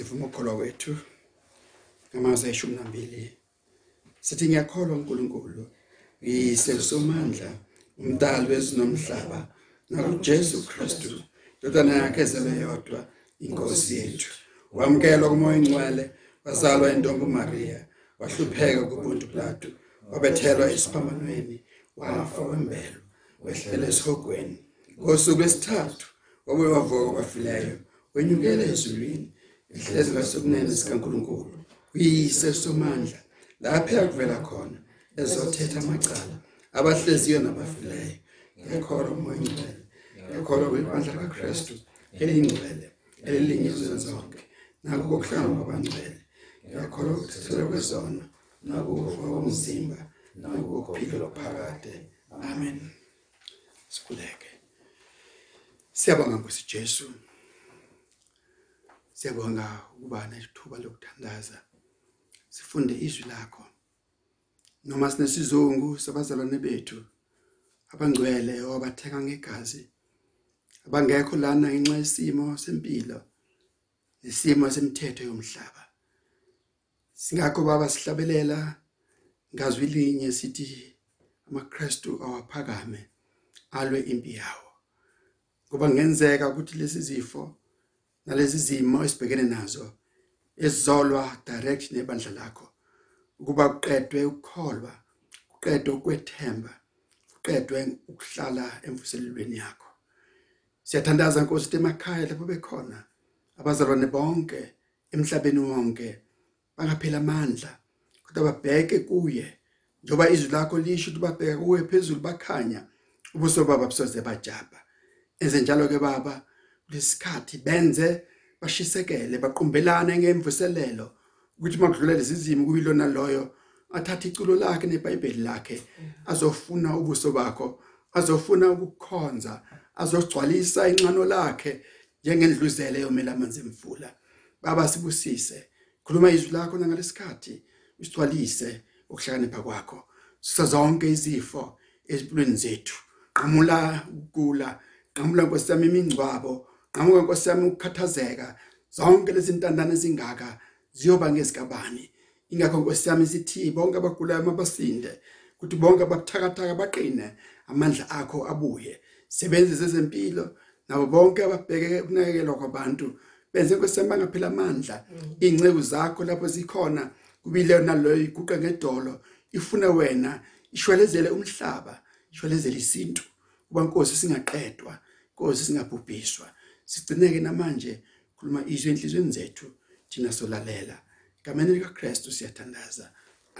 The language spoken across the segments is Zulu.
sivuma ukukholwa kwethu ngamazwi ayishumi nambili sithi ngiyakholwa uNkulunkulu uyise somandla umdali wezinomhlaba nakuJesu Kristu indodana yakhe ezelwe yodwa inkosi yethu. Wamkelwa kumoya ingcwele wazalwa intombi Maria wahlupheka kubuntu Pilato wabethelwa esiphambanweni wafa wembelwa wehlele esihogweni. Ngosuku lwesithathu wabuye wavuka kwafileyo wenyukele ezulwini ihlezi ngasokunene sikaNkuluNkulu uyise somandla lapho yakuvela khona ezothetha amacala abahleziyo nabafileyo. Ngekholwa umoya ingcwele ngekholwa kwibandla kaKristu elingcwele elilinye zonke. Nakubo kuhlangana kwabangcwele ngiyakholwa ukuthethelwa kwezono nakufa komzimba nakuphila phakade amen. Sikhuleke. Siyabonga Nkosi Jesu. Siyabonga ukuba nesithuba lokuthandaza. Sifunde izwi lakho. Noma sinesizungu sabazalwane bethu abangcwele owabatheka ngegazi abangekho lana ngenxa yesimo sempilo nesimo semthetho yomhlaba. Singakho baba sihlabelela ngazwi linye sithi amaKristu awaphakame alwe impi yawo. Ngoba ngenzeka ukuthi lesi zifo nalezi zimo esibhekene nazo ezizolwa direct nebandla lakho. Ukuba kuqedwe ukukholwa kuqedwe ukwethemba kuqedwe ukuhlala emvuselelweni yakho. Siyathandaza Nkosi ukuthi emakhaya lapho bekhona abazalwane bonke emhlabeni wonke. Bangaphela amandla kodwa babheke kuye. Njoba izwi lakho lisho ukuthi babheke kuwe phezulu bakhanya ubuso baba busoze bajaba enze njalo ke baba lesikhathi benze bashisekele baqumbelane ngemvuselelo ukuthi makudlula lezi zimo kuyilona loyo athatha iculo lakhe neBhayibheli lakhe azofuna ubuso bakho azofuna ukukhonza azogcwalisa inxano lakhe njengendluzele yomela amanzi emfula baba sibusise khuluma izwi lakho ngalesikhathi usigcwalise ukuhlakanipha kwakho. Sizonke izifo ezimpilweni zethu. Qhamula ukugula qhamula nkosiyami imingcwabo qhamuka nkosiyami ukukhathazeka zonke lezi ntandane ezingaka ziyoba ngezikabani. Ingakho nkosiyami sithi bonke abagulayo mabasinde ukuthi bonke ababuthakathaka baqine amandla akho abuye. Sebenzise ezempilo nabo bonke ababheke ukunakekelwa kwabantu. Benze nkosiyami bangaphela amandla. Ingceku zakho lapho zikhona kubile naloyo iguqa ngedolo ifuna wena ishwelezele umhlaba ishwelezele isintu. Kuba inkosi singaqedwa. Inkosi singabhubhiswa. Sigcineke namanje khuluma izwi enhlizweni zethu thina solalela. Egameni lika Kristu siyathandaza.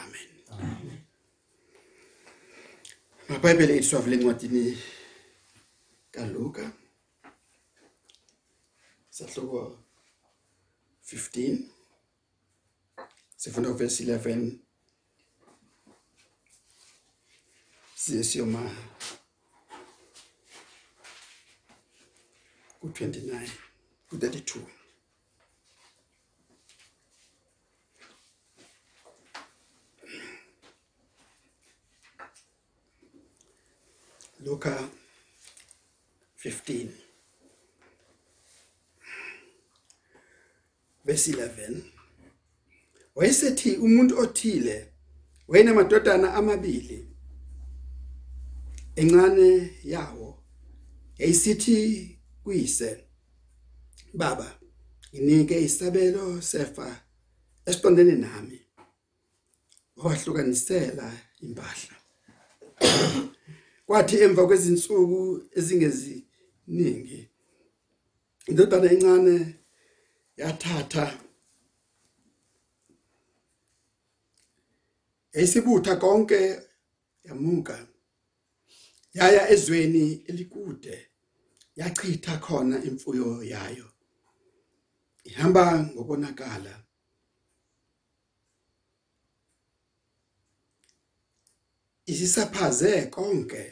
Amen. Amen. maBhayibheli ethu swavule encwadini kaLuka sahloko 15 sifunda verse 11 siyoma ku29 ku32 Luka 15 verse 11 Wayesethi umuntu othile wayenamadodana amabili. Encane yawo yayisithi kuyise baba nginike isabelo sefa esiqondene nami wahlukanisela impahla. Kwathi emva kwezinsuku ezingeziningi indodana encane yathatha esibutha konke yamuka yaya ezweni elikude. Yachitha khona imfuyo yayo. Ihamba ngobonakala isisaphaze konke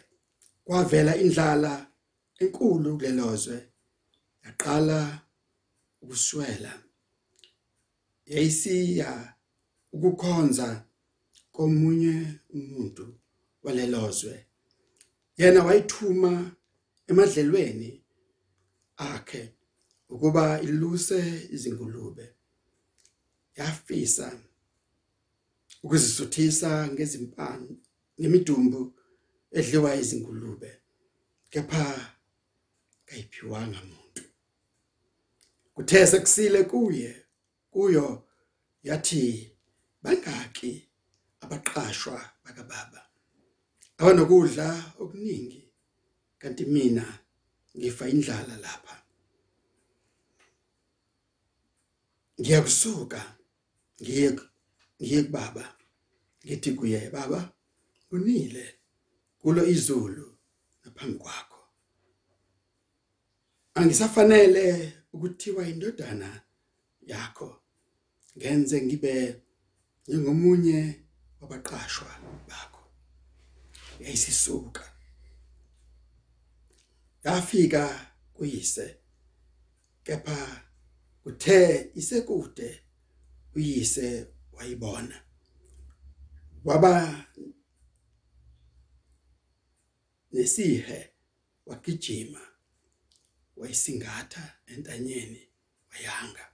kwavela indlala enkulu kulelozwe yaqala ukuswela. Yayisiya ukukhonza komunye umuntu walelozwe. Yena wayithuma emadlelweni akhe ukuba iluse izingulube yafisa ukuzisuthisa ngezimpani nemidumbu edliwa izingulube kepha kayiphiwanga umuntu kuthe sekusile kuye kuyo yathi bangaki abaqashwa bakababa. Abanokudla okuningi. Kanti mina ngifa indlala lapha. Ngiyakusuka ngiye ngiye kubaba. Ngithi kuye baba unile kulo izulu ngaphambi kwakho. Angisafanele ukuthiwa indodana yakho ngenze ngibe njengomunye wabaqashwa bakho. Yayisisuka. Yafika kuyise kepha uthe isekude uyise wayibona. Waba nesihe wagijima wayisingatha entanyeni wayanga.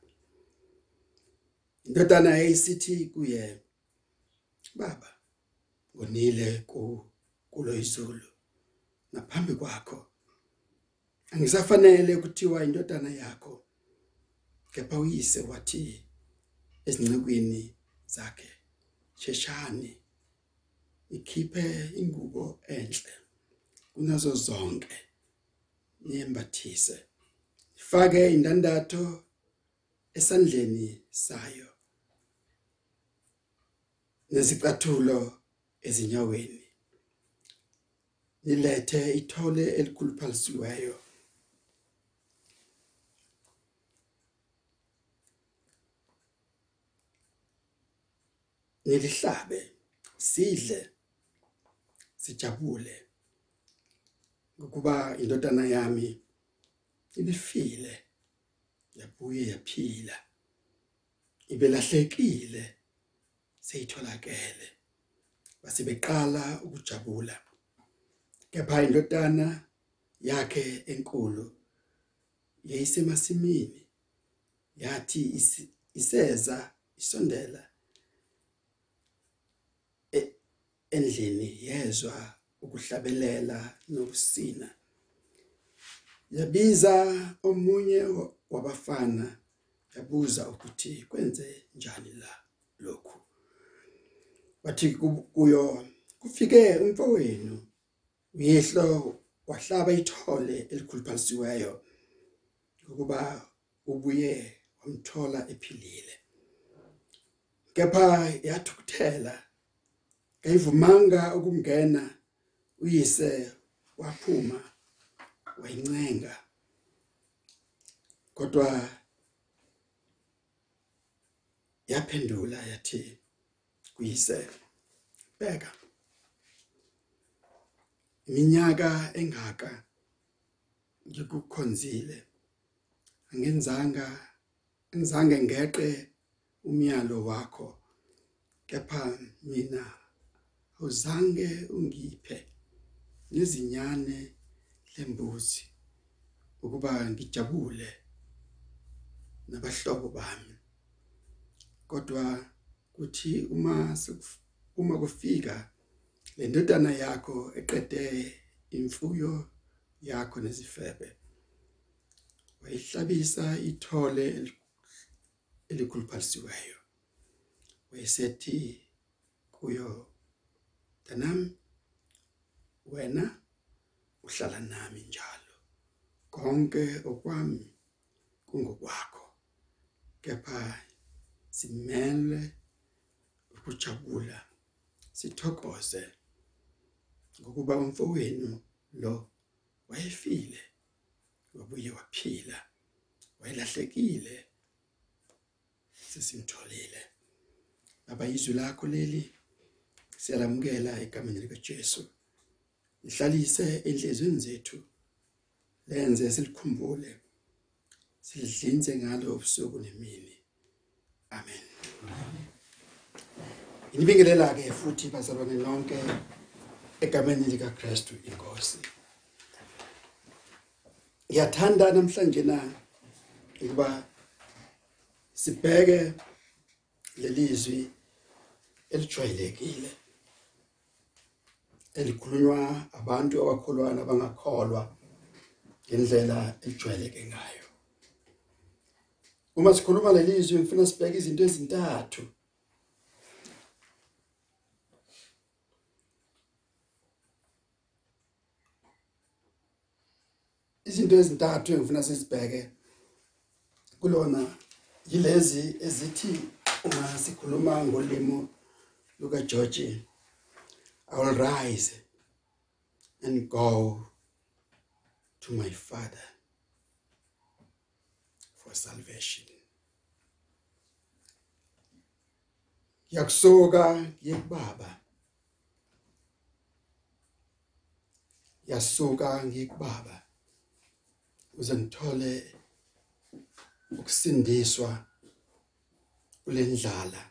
Indodana yayisithi kuye baba ngonile ku kulo izulu ngaphambi kwakho angisafanele kuthiwa indodana yakho kepha uyise wathi ezincekweni zakhe sheshani ikhiphe ingubo enhle kunazo zonke niyembathise. Ifake indandatho esandleni sayo nezicathulo ezinyaweni. Nilethe ithole elikhuluphalisiweyo nilihlabe sidle sijabule. Ngokuba indodana yami ibifile yabuye yaphila. Ibelahlekile seyitholakele. Basibeqala ukujabula. Kepha indodana yakhe enkulu yayisemasimini yathi iseza isondela endlini yezwa ukuhlabelela nokusina. Yabiza omunye wabafana yabuza ukuthi kwenze njani la lokhu. Wathi kuyo kufike umfowenu. Uyehlo wahlaba ithole elikhuluphalisiweyo ukuba ubuye wamthola ephilile. Kepha yathukuthela kayivumanga ukungena uyise waphuma wayincenga kodwa yaphendula yathi kuyise bheka. Iminyaka engaka ngikukhonzile. Angenzanga ngizange ngeqe umyalo wakho kepha mina awuzange ungiphe nezinyane lembuzi ukuba ngijabule nabahlobo bami. Kodwa kuthi uma uma kufika le ndodana yakho eqede imfuyo yakho nezifebe wayihlabisa ithole elikhuluphalisiweyo wayesethi kuyo tanam wena uhlala nami njalo. Konke okwami kungokwakho. Kepha simele ukujabula sithokoze ngokuba umfowenu lo wayefile wabuye waphila wayelahlekile sesimtholile. Baba izwi lakho leli siyalamukela egameni lika Jesu ihlalise enhlizweni zethu. Lenze silikhumbule silidlinze ngalo ubusuku nemini. Amen. Inibingelela ke futhi bazalwane lonke egameni lika Kristu inkosi. Ngiyathanda namhlanje na ukuba sibheke lelizwi elijwayelekile. Elikhulunywa abantu abakholwana abangakholwa ngendlela elijwayeleke ngayo. Uma sikhuluma lelizwi ngifuna sibheke izinto ezintathu. Izinto ezintathu engifuna sizibheke kulona yilezi ezithi uma sikhuluma ngolimo luka George I will rise and go to my father for salvation. Yakusoka ngiyekubaba yasuka ngiyekubaba uze ngithole ukusindiswa kulendlala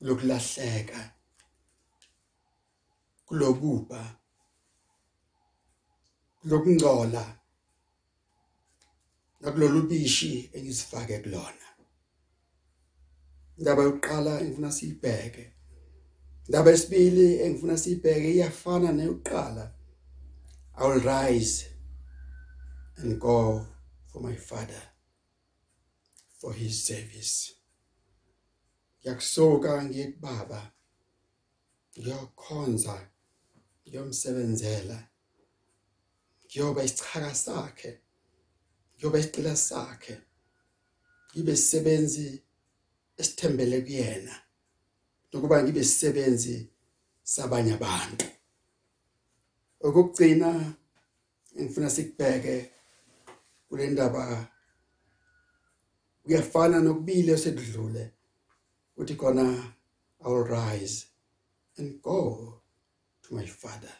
lokulahleka. Kulokuba lokungcola nakulolu bishi engizifake kulona. Indaba yokuqala engifuna siyibheke. Indaba yesibili engifuna siyibheke iyafana neyokuqala I will rise and go for my father for his service. Yakusoka ngiyekubaba ngiyokhonza ngiyomsebenzela ngiyoba isichaka sakhe ngiyoba isicila sakhe ngibe sisebenzi esithembele kuyena nokuba ngibe sisebenzi sabanye abantu. Okugcina ngifuna sikubheke kule ndaba kuyafana nokubili osekudlule uthi khona I will rise and go. To my father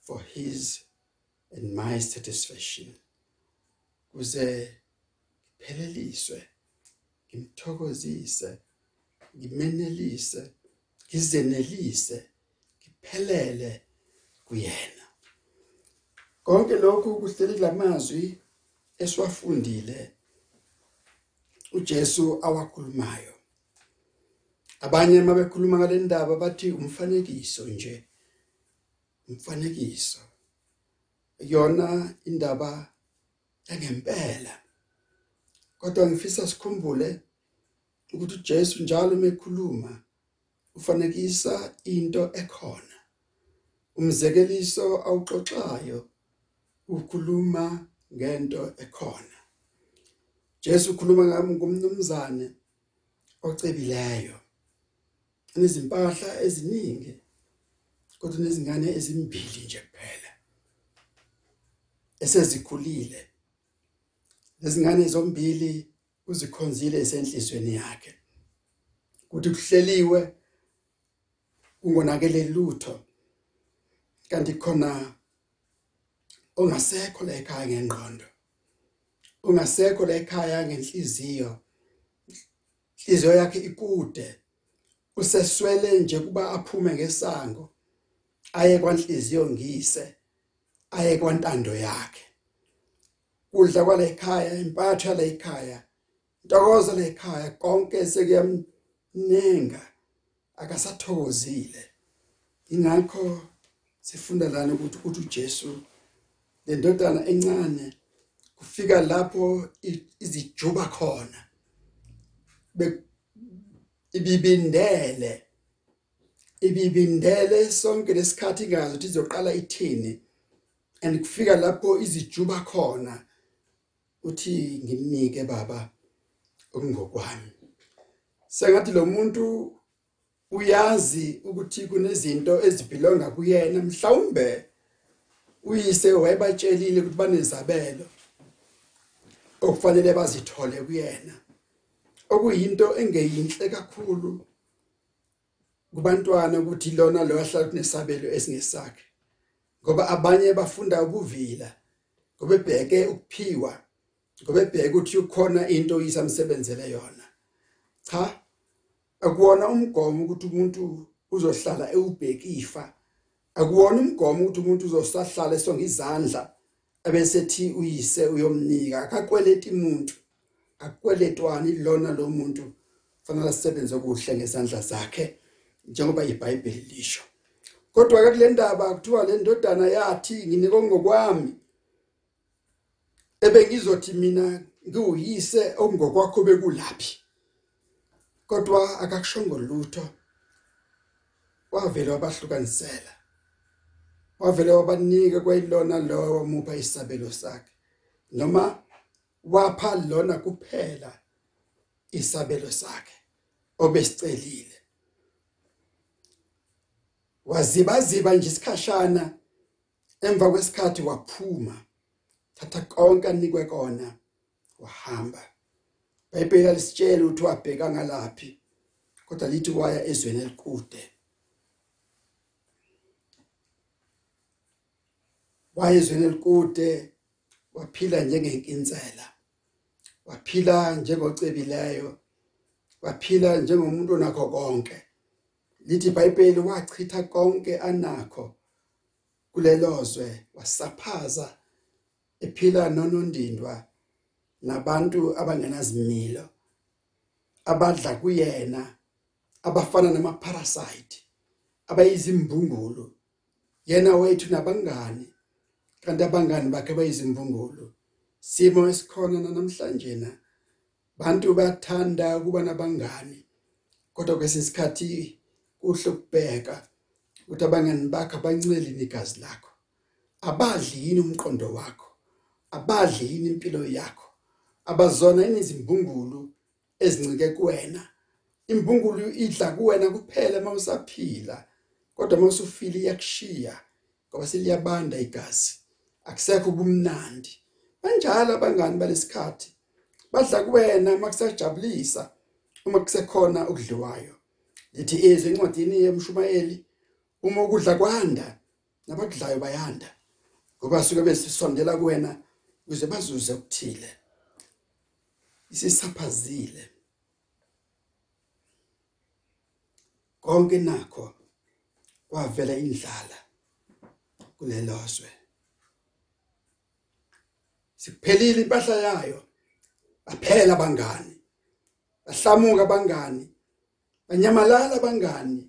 for his and my satisfaction. Kuze pheleliswe ngimthokozise ngimenelise ngizenelise ngiphelele kuyena. Konke lokhu kuhleli lamazwi esiwafundile uJesu awakhulumayo. Abanye mabekhuluma ngale ndaba bathi umfanekiso nje. Umfanekiso. Yona indaba engempela. Kodwa ngifisa sikhumbule ukuthi uJesu njalo mekhuluma ufanekisa into ekhona. Umzekeliso awuxoxayo ukhuluma ngento ekhona. Jesu ukhuluma ngomnumzane ocebileyo enezimpahla eziningi. Kodwa nezingane ezimbili nje kuphela esezikhulile. Lezingane zombili uzikhonzile esenhlizweni yakhe. Kuthi kuhleliwe ungonakele lutho kanti khona ongasekho la ekhaya ngengqondo ungasekho la ekhaya ngenhliziyo inhliziyo yakhe ikude useswele nje kuba aphume ngesango. Aye kwanhliziyo ngise aye kwantando yakhe. Kudla kwala ekhaya impatho la ekhaya intokozo la ekhaya konke sekuyamnenga akasathokozile. Ingakho sifunda lana ukuthi ukuthi uJesu le ndodana encane kufika lapho izijuba khona ibibindele ibibindele sonke lesikhathi ngazo ukuthi izoqala ithini and kufika lapho izijuba khona uthi ngimnike baba okungokwami. Sengathi lo muntu uyazi ukuthi kunezinto ezibhilonga kuyena mhlawumbe uyise wayebatshelile ukuthi banezabelo okufanele bazithole kuyena. Okuyinto engeyinhle kakhulu kubantwana ukuthi lona lo ahlala kunesabelo esingesakhe. Ngoba abanye bafunda ukuvila ngoba ebheke ukuphiwa ngoba ebheke ukuthi ukhona into isamsebenzele yona. Cha akuwona umgomo ukuthi umuntu uzohlala ewubhekifa akuwona umgomo ukuthi umuntu uzosahlala esonga izandla abesethi uyise uyomnika. Akakweleta umuntu akweletwani lona lo muntu fanele asebenze kuhle ngesandla zakhe njengoba iBhayibheli lisho. Kodwa ke kule ndaba kuthiwa le ndodana yathi nginike ngokwami ebengizothi mina ngiwuyise okungokwakho bekulaphi. Kodwa akakushongo lutho. Wavela wabahlukanisela. Wavela wabanika kwayilona lo wamupha isabelo sakhe noma wapha lona kuphela isabelo sakhe obesicelile. Wazibaziba nje isikhashana. Emva kwesikhathi waphuma. Thatha konke anikwe kona. Wahamba. Bhayibheli lisitshela ukuthi wabheka ngalaphi kodwa lithi waya ezweni elikude. Waya ezweni elikude waphila njengenkinsela. Waphila njengocebileyo. Waphila njengomuntu onakho konke. Lithi iBhayibheli wachitha konke anakho kulelozwe wasaphaza ephila nonondindwa nabantu abangenazimilo abadla kuyena abafana namaparasite abayizimbungulu. Yena wethu nabangani kanti abangani bakhe bayizimbungulu. Simo esikhona namhlanje na bantu bathanda kuba nabangani kodwa kwesikhathi kuhle ukubheka ukuthi abangani bakho abanceli negazi lakho. Abadli yini umqondo wakho? Abadli yini impilo yakho? Abazona izimbungulu ezincike kuwena? Imbungulu idla kuwena kuphela mawusaphila kodwa mawusufile iyakushiya ngoba seliyabanda igazi. Akusekho ubumnandi. Kanjalo abangani balesikhathi badla kuwena makusajabulisa uma kusekhona okudliwayo. Lithi izwi encwadini yemshumayeli uma ukudla kwanda nabakudlayo bayanda ngoba suke besisondela kuwena ukuze bazuze ukuthile isisaphazile. Konke nakho kwavela indlala kulelozwe. Sikuphelile impahla yayo baphela abangani bahlamuka abangani banyamalala abangani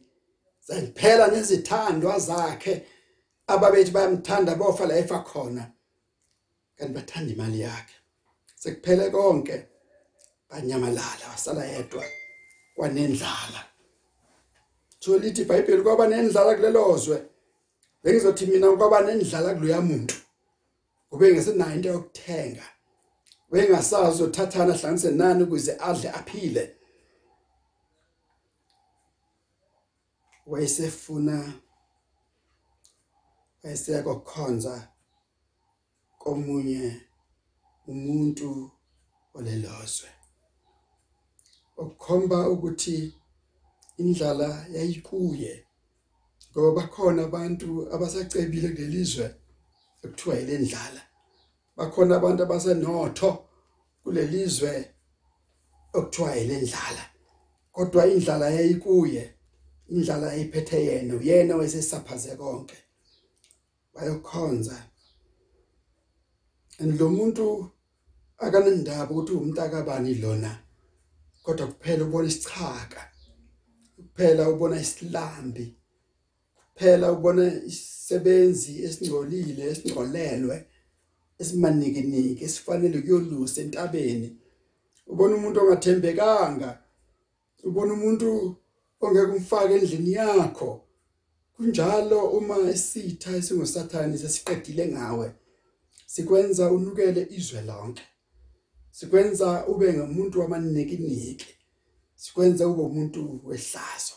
zaphela nezithandwa zakhe. Ababethi bayamthanda bofa la efa khona. Kanti bathanda imali yakhe. Sekuphele konke. Banyamalala wasala yedwa kwanendlala. Tholithi iBhayibheli kwaba nendlala kulelozwe. Bengizothi mina kwaba nendlala kuloya muntu. Kube ngesenayo into yokuthenga. Wengasazi uzothathana hlanganise nani ukuze adle aphile. Wayesefuna wayeseko kukhonza komunye umuntu olelozwe. Okukhomba ukuthi indlala yayikuye ngoba bakhona abantu abasacebile kulelizwe ekuthiwa yilendlala bakhona abantu abasenotho kulelizwe okuthiwa yilendlala kodwa indlala yayikuye. Indlala ayiphethe yena uyena wayesesaphaze konke. Bayokhonza. And lo muntu akanendaba ukuthi umuntu akabani lona kodwa kuphela ubona isichaka kuphela ubona isilambi kuphela ubona isisebenzi esingcolile esingcolelwe esimanikiniki esifanele kuyolusa entabeni. Ubona umuntu ongathembekanga ubona umuntu ongeke umfake endlini yakho. Kunjalo uma isitha esingusathani sesiqedile ngawe sikwenza unukele izwe lonke. Sikwenza ube ngumuntu wamanikiniki sikwenza ube umuntu wehlazo.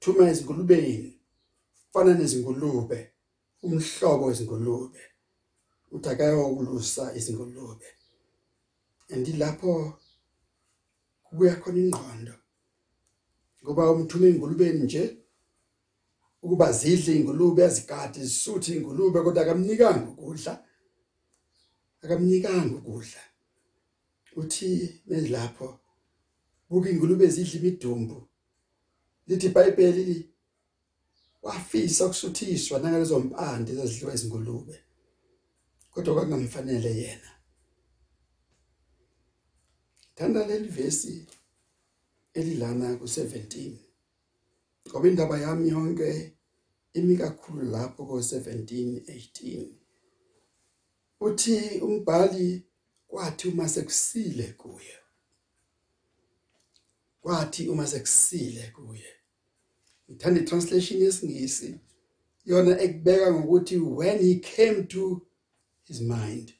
Thuma ezingulubeni fana nezingulube umhlobo wezingulube. Uthi akayokulusa izingulube. Andilapho kubuya khona ingqondo. Ngoba umthuma ingulubeni nje ukuba zidle ingulube azigade zisuthe ingulube kodwa akamnikanga ukudla. Akamnikanga ukudla. Uthi mezilapho buka ingulube zidla imidumbu. Lithi iBhayibheli wafisa ukusuthiswa nangalezo mpande ezidliwa izingulube kodwa kwakungamfanele yena. Thanda leli vesi elilana ku17 ngoba indaba yami yonke imi kakhulu lapho ko17 18 uthi umbhali kwathi uma sekusile kuye kwathi uma sekusile kuye ngithanda itranslation yesingisi. Yona ekubeka ngokuthi when he came to his mind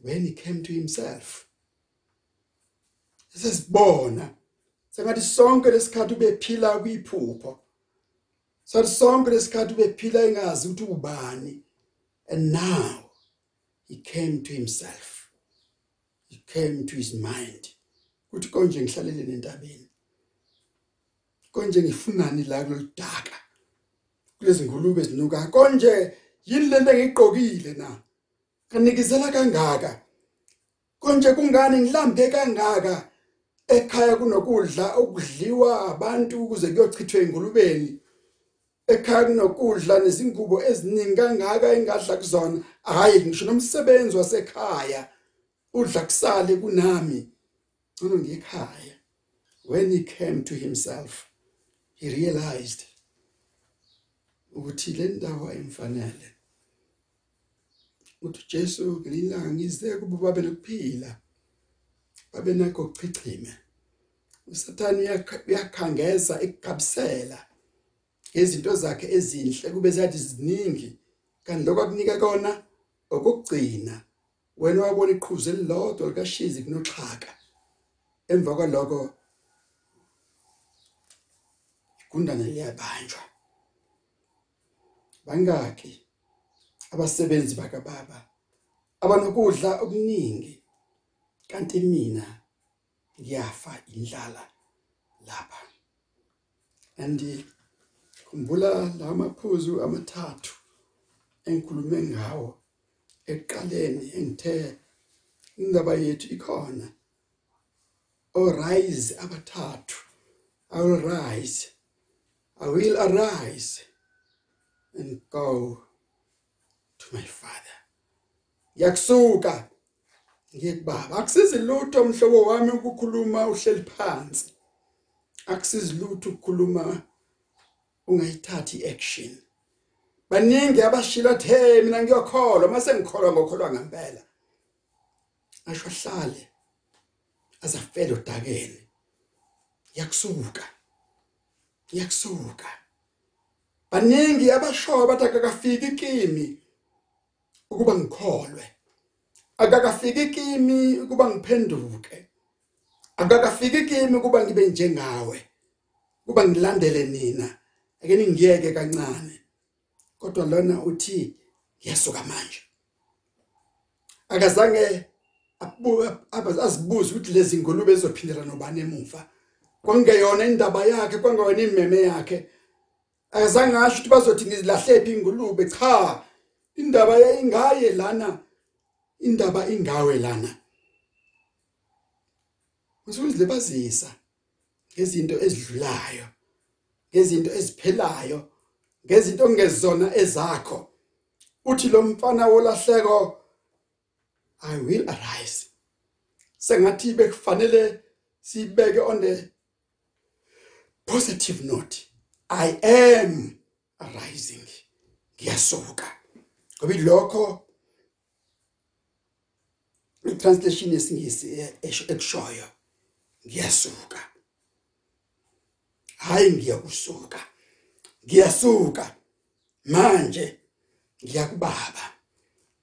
when he came to himself. Sesibona. Sengathi sonke lesikhathi ubephila kuyiphupho sathi sonke lesikhathi ubephila engazi ukuthi ubani. And now he came to himself. He came to his mind. Kuthi konje ngihlalele nentabeni. Konje ngifunani la kulodaka kulezi ngulube ezinuka. Konje yini lento engigqokile na? Kanikizela kangaka? Konje kungani ngilambe kangaka? Ekhaya kunokudla okudliwa abantu ukuze kuyochithwe ingulubeni ekhaya kunokudla nezingubo eziningi kangaka engadla kuzona. Hayi ngisho nomsebenzi wasekhaya udla kusale kunami. Ngcono ngekhaya when he came to himself he realized ukuthi le ndawo ayimfanele. Uthi Jesu ngelilanga ngize kuba babe nokuphila babe nakho kuchichime usathani uyakhangeza ekugabisela ngezinto zakhe ezinhle kube zathi ziningi. Kanti lokho akunika kona okugcina wena wabona iqhuzu elilodwa likashizi kunoxhaka. Emva kwaloko igundane liyabanjwa. Bangaki abasebenzi bakababa abanokudla okuningi. Kanti mina ngiyafa indlala lapha. Andi khumbula lamaphuzu amathathu engikhulume ngawo eqaleni engithe indaba yethu ikhona. Arise abathathu. I will rise. I will arise and go to my father. Yakusuka. Ngiyekubaba akusizi lutho mhlobo wami ukukhuluma uhleli phansi. Akusizi lutho ukukhuluma ungayithathi action baningi abashila the mina ngiyokholwa mase ngikholwa ngokholwa ngempela. Asho hlale azafela odakeni yakusuka yakusuka. Baningi abashoyo bathi akakafiki kimi ukuba ngikholwe. Akakafiki kimi ukuba ngiphenduke. Akakafiki kimi ukuba ngibe njengawe. Kuba ngilandele nina. Ake ningiyeke kancane. Kodwa lona uthi yasuka manje akazange azibuza ukuthi lezi ngulube ezophindela nobani emuva. Kwangeyona indaba yakhe kwangewona imeme yakhe. Akazange asho ukuthi bazothi ngizilahlephi ingulube? Cha indaba yayingaye lana. Indaba ingawe lana. Usuzilibazisa ngezinto ezidlulayo ngezinto eziphelayo ngezinto ongezona ezakho. Uthi lo mfana wolahleko i will arise. Sengathi bekufanele sibeke on the positive note i am arising. Ngiyasuka. Ngoba lokho itranslation yesingisi ekushoyo. Ngiyasuka. Hayi ngiyakusuka. Ngiyasuka. Manje ngiyakubaba.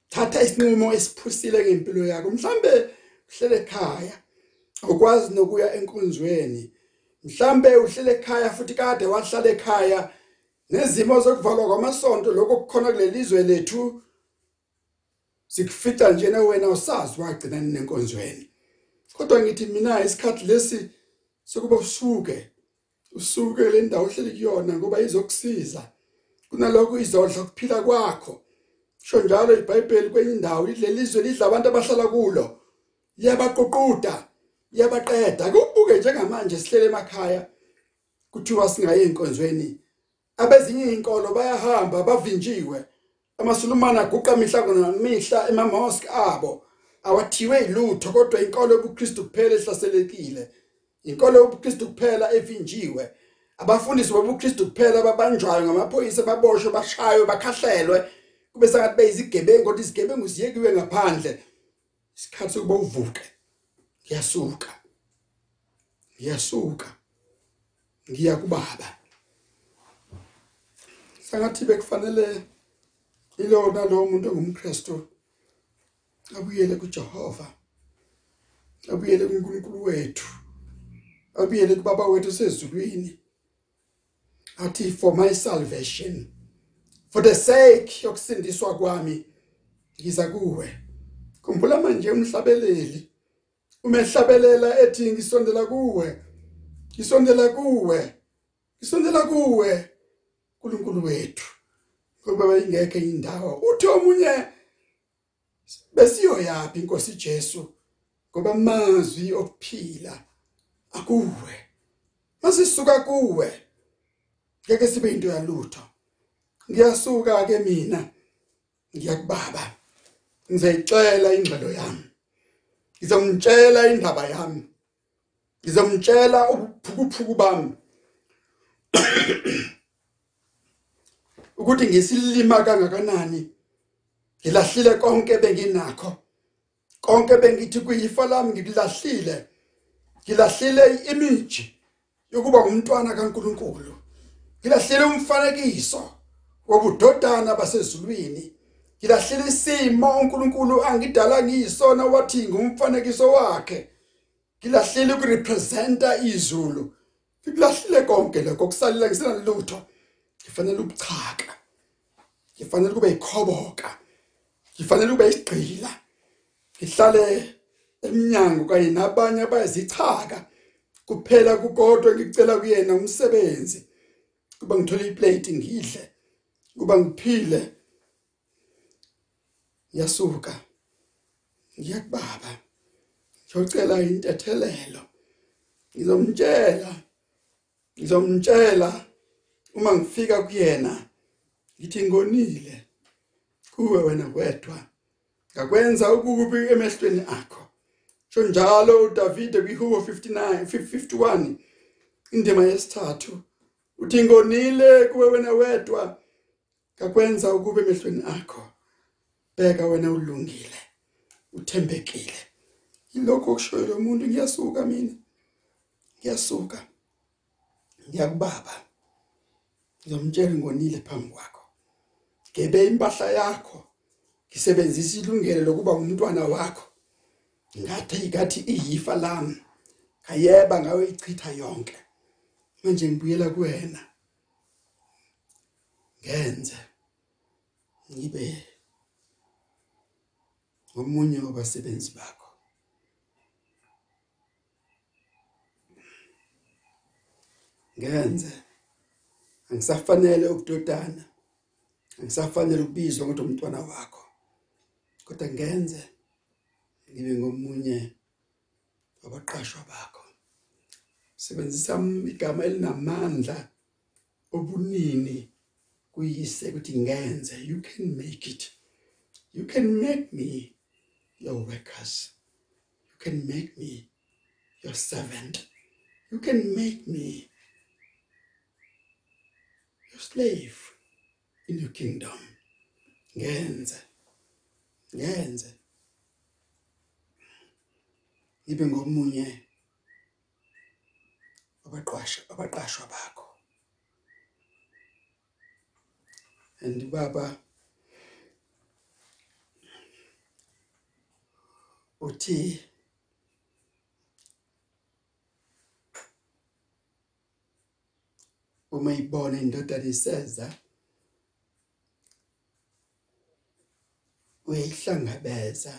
Thatha isinqumo esiphusile ngempilo yakho. Mhlambe uhlele ekhaya ukwazi nokuya enkonzweni mhlambe uhlele ekhaya futhi kade wahlala ekhaya nezimo zokuvalwa kwamasonto lokho kukhona kulelizwe lethu. Sikufica njena wena usazi wagcina nenkonzweni kodwa ngithi mina isikhathi lesi sokuba usuke usuke le ndawo ohleli kuyona ngoba izokusiza. Kunalokho izodla kuphila kwakho. Sho njalo iBhayibheli kwenye indawo ilelizwe lidla abantu abahlala kulo. Iyabaqoquda iyabaqeda. Kubuke njengamanje sihlele emakhaya kuthiwa singaye enkonzweni abezinye izinkolo bayahamba bavinjiwe. Amasulumane aguqa mihla nemihla ema mosque abo. Awathiwe ilutho kodwa inkolo yobuKristu kuphela ehlaselekile. Inkolo yobuKristu kuphela evinjiwe abafundisi bobuKristu kuphela babanjwayo ngamaphoyisa baboshwe bashaywe bakhahlelwe. Kube sengathi beyizigebengu kodwa izigebengu ziyekiwe ngaphandle. Isikhathi sokuba uvuke ngiyasuka. Ngiyasuka. Ngiya kubaba. Sangathi bekufanele ilona lo muntu ongumKristu abuyele kuJehova abuyele kuNkulunkulu wethu abuyele kubaba wethu sezulwini athi for my salvation for the sake yokusindiswa kwami ngiza kuwe. Khumbula manje umhlabeleli umehlabelela ethi ngisondela kuwe ngisondela kuwe ngisondela kuwe uNkulunkulu wethu. Ngoba bayingekho indawo uthi omunye besiyo yaphi inkosi Jesu? Ngoba amazwi okuphila akuwe. Masisuka kuwe. Ngeke sibe into yalutho ngiyasuka ke mina. Ngiyakubaba. Ngizayicela ingxelo yami. Ngizomtshela indaba yami. Ngizomtshela ubuphukuphuku bami. ukuthi ngisilima kangakanani? Ngilahlile konke benginakho. Konke bengithi kuyifa lami ngikulahlile ngilahlile iimage yokuba umntwana kaNkuluNkulu. Ngilahlile umfanekiso wobudodana basezulwini. Ngilahlile isimo uNkulunkulu angidala ngiyisona wathi ngumfanekiso wakhe. Ngilahlile ukurepresenta izulu. Ngikulahlile konke lokho kusalela ngisenalutho ngifanele ubuchaka ngifanele kube ikhoboka ngifanele kube isigqila ngihlale eminyango kanye nabanye abayizichaka kuphela kukodwa ngicela kuyena umsebenzi. Kuba ngithola iplate ngidle. Kuba ngiphile. Yasuka ngiyakubaba. Ngiyocela intethelelo. Ngizomtshela. Ngizomtshela. Uma ngifika kuyena ngithi ngonile? Kuwe wena wedwa. Ngakwenza ukubi emehlweni akho. Sho njalo uDavid kwiHubo 59 51 indima yesithathu. Uthi ngonile kuwe wena wedwa. Ngakwenza ukube emehlweni akho. Bheka wena ulungile uthembekile. Yilokho okushoyo lo muntu. Ngiyasuka mina. Ngiyasuka. Ngiyakubaba. Ngizomtshela ngonile phambi kwakho. Gebe impahla yakho. Ngisebenzisa ilungelo lokuba umntwana wakho. Ngathi ngathi iyifa lami. Kayeba ngawe ichitha yonke. Manje ngibuyela kuwena. Ngenze. Ngibe ngomunye wabasebenzi bakho. Ngenze. Angisafanele ukudodana angisafanele ukubizwa ngokuthi umntwana wakho kodwa ngenze ngibe ngomunye wabaqashwa bakho. Sebenzisa igama elinamandla obunini kuyise ukuthi ngenze. You can make it. You can make me your workers. You can make me your servant. You can make me slave in your kingdom. Ngenze. Ngenze. Ibe ngomunye abaqashwa abaqashwa bakho. And baba uthi uma ibona indodana iseza uyihlangabeza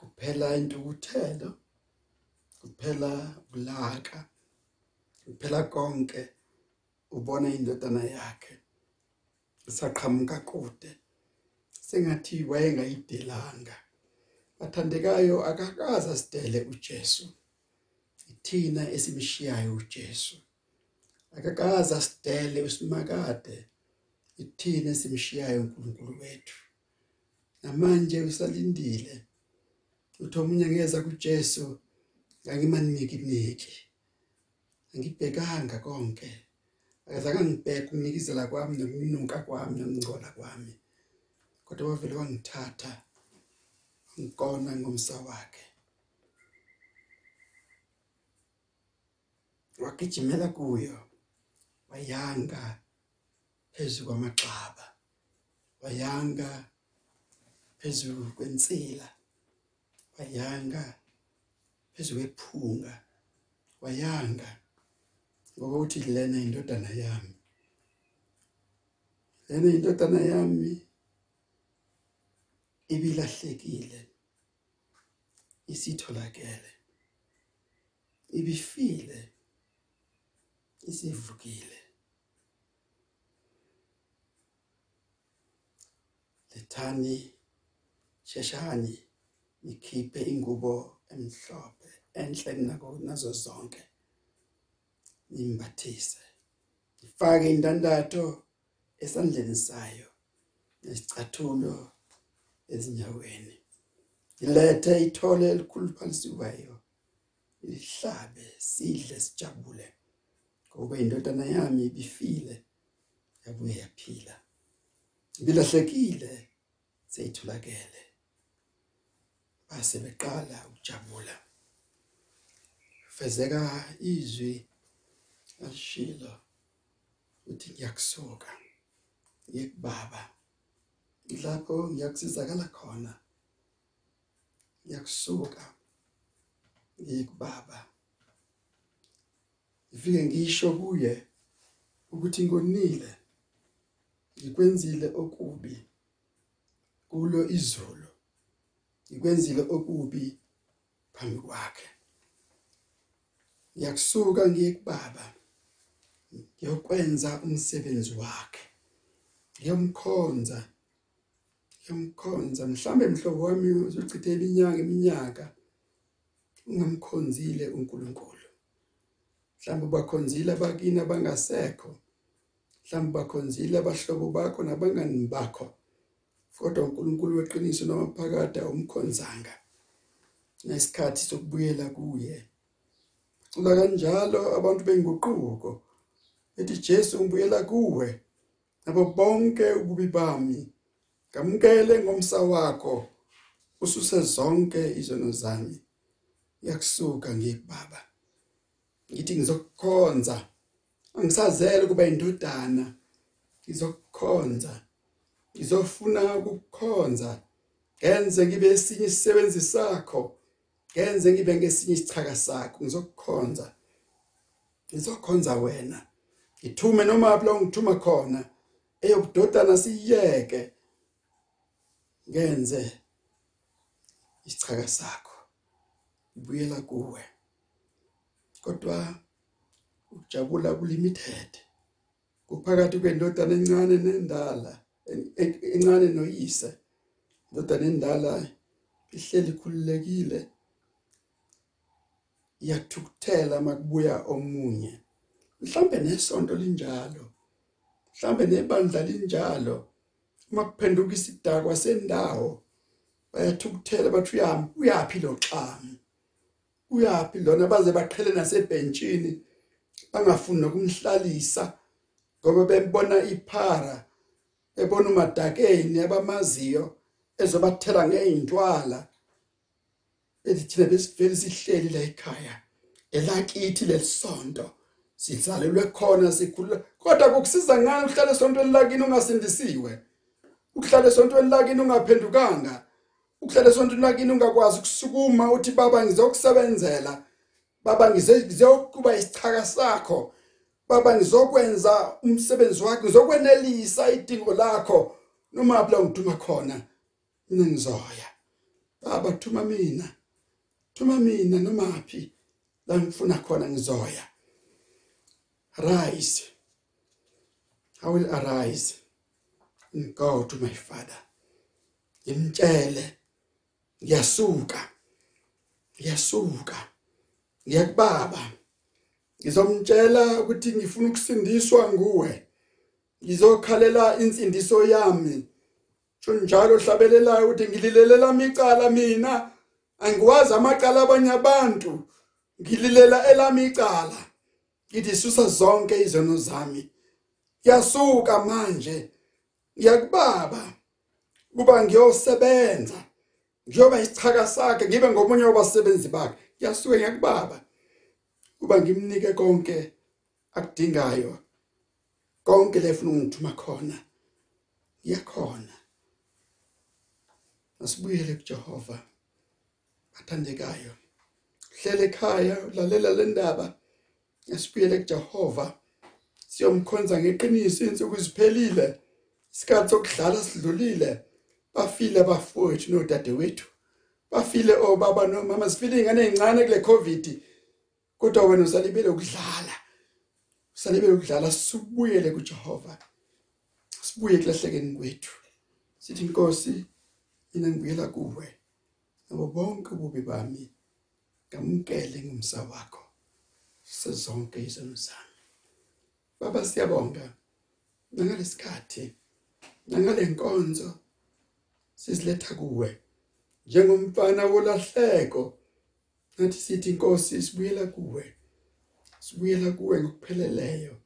kuphela intukuthelo kuphela ulaka kuphela konke. Ubona indodana yakhe isaqhamuka kude. Sengathi wayengayidelanga. Bathandekayo akakaza sidele uJesu. Ithina esimshiyayo uJesu. Akakaza sidele usimakade ithina esimshiyayo uNkulunkulu wethu? Namanje usalindile. Uthi omunye ngeza kuJesu ngangimaniki kuniki ngibhekanga konke. Akazange ngibheke ukunikizela kwami nokunuka kwami nokungcola kwami. Kodwa wavele wangithatha ngikona ngomsa wakhe. Wagijimela kuyo. Wayanga phezulu kwamaxaba wayanga phezulu kwensila wayanga phezulu kwephunga wayanga ngoba uthi lena indodana yami. Lena indodana yami ibilahlekile isitholakele ibifile. Isivukile lethani sheshani ikhiphe ingubo emhlophe enhle kunako nazo zonke. Imbathise ifake indandatho esandleni sayo nesicathulo ezinyaweni. Ilethe ithole elikhuluphalisiweyo lihlabe sidle sijabule. Ngoba indodana yami ibifile. Yabuye yaphila ibilahlekile seyitholakele. Base beqala ukujabula. Fezeka izwi alishilo uthi ngiyakusoka ngikubaba lapho ngiyakusizakala khona. Ngiyakusuka ngikubaba ngifike ngisho kuye ukuthi ngonile ngikwenzile okubi kulo izolo ngikwenzile okubi phambi kwakhe. Ngiyakusuka ngiye kubaba ngiyokwenza umsebenzi wakhe ngiyomkhonza ngiyomkhonza. Mhlambe mhlobo wami uzochitha iminyaka iminyaka ungamkhonzile uNkulunkulu. Mhlawumbe bakhonzile abakini abangasekho. Mhlawumbe bakhonzile abahlobo bakho nabangani bakho. Kodwa uNkulunkulu weqiniso noma phakade umkhonzanga nesikhathi sokubuyela kuye. Cula kanjalo abantu benguquko ethi Jesu ngibuyela kuwe. Nabo bonke ububi bami ngamkele ngomsa wakho. Ususe zonke izono zami. Yakusuka ngikubaba ngithi ngizokukhonza. Angisazele kuba indodana. Ngizokukhonza. Ngizofuna ukukhonza. Ngenze ngibe esinye isisebenzi sakho. Ngenze ngibe ngesinye isichaka sakho. Ngizokukhonza. Ngizokhonza wena. Ngithume noma lapho ngithuma khona eyobudodana siyeke ngenze isichaka sakho. Ibuyela kuwe. Kodwa ukujabula kulimited. Kuphakathi kwendodana encane nendala encane noyise indodana endala ihleli khululekile iyathukuthela makubuya omunye. Mhlambe nesonto linjalo mhlambe nebandla linjalo uma kuphenduka isidakwa sendawo bayathukuthela bathi uyaphhi lo xami uyaphhi lona? Baze baqhele nasebhentshini bangafuni nokumhlalisa ngoba bembona iphara ebona umadakeni abamaziyo ezobathela ngeintwala elithina besivele sihleli la ekhaya elakithi lesonto sidlalelwe khona sikhulula kodwa kukusiza ngani uhlale esontweni lakini ungasindisiwe? Ukuhlala esontweni lakini ungaphendukanga? Ukuhlala esontweni lakini ungakwazi ukusukuma uthi baba ngizokusebenzela. Baba ngizokuba isichaka sakho. Baba ngizokwenza umsebenzi wakho ngizokwenelisa idingo lakho. Noma lapho ngiduma khona mina ngizoya. Baba thuma mina. Thuma mina noma phi? La ngifuna khona ngizoya. Rise i will arise. And go to my father. Ngimtshele. Ngiyasuka ngiyasuka ngiyakubaba. Ngizomtshela ukuthi ngifuna ukusindiswa nguwe. Ngizokhalela insindiso yami. Njalo hlabelelayo ukuthi ngililelela micala mina. Angiwazi amaqala abanye abantu. Ngililela elami icala ngithi susa zonke izono zami. Yasuka manje. Ngiyakubaba. Kuba ngiyosebenza. Ngiyoba isichaka sakhe ngibe ngomunye wabasebenzi bakhe yasuke ngiyakubaba. Kuba ngimnike konke akudingayo konke lefuna ungithuma khona. Iyakhona asibuyele kuJehova bathandekayo hlele ekhaya ulalela le ndaba. Asibuyele kuJehova siyomkhonza ngeqiniso insuku ziphelile isikhathi sokudlala sidlulile. Bafile bafowethu nodadewethu. Bafile obaba nomama sifile ingane ezincane kule covid. Kodwa wena usalibele ukudlala. Usalibele ukudlala sibuyele kuJehova. Sibuye kulahlekeni kwethu. Sithi inkosi mina ngibuyela kuwe. Nabo bonke ububi bami. Ngamukele ngumsa wakho sezonke izono zami baba siyabonga. Nangalesikhathi nangalenkonzo siziletha kuwe njengomfana wolahleko nathi sithi inkosi sibuyela kuwe. Sibuyela kuwe ngokupheleleyo.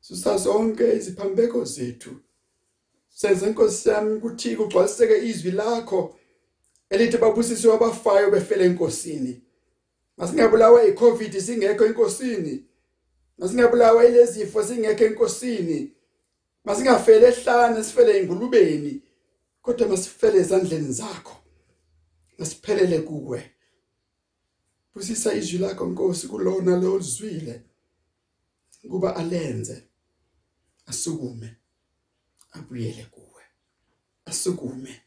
Susa zonke iziphambeko zethu. Senze inkosi yami ukuthi kugcwaliseke izwi lakho elithi babusiswe abafayo befele enkosini. Masingabulawa iCovid singekho enkosini. Masingabulawa ilezifo singekho enkosini. Masingafele ehlane sifele ingulubeni kodwa masifele ezandleni zakho. Masiphelele kuwe. Busisa izwi lakho Nkosi kulona lo zwile kuba alenze asukume abuyele kuwe. Asukume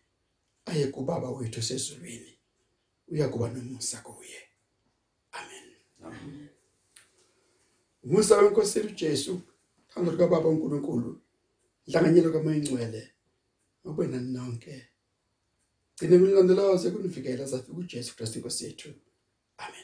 aye kubaba wethu sezulwini uyakuba nomusa kuye. Amen. Amen. Umusa wenkosi uJesu thando lika baba uNkulunkulu inhlanganyelo kaMoyingcwele ngobena nonke gcine kulandelayo sekunifikela safika uJesu Kristu inkosi yethu. Amen.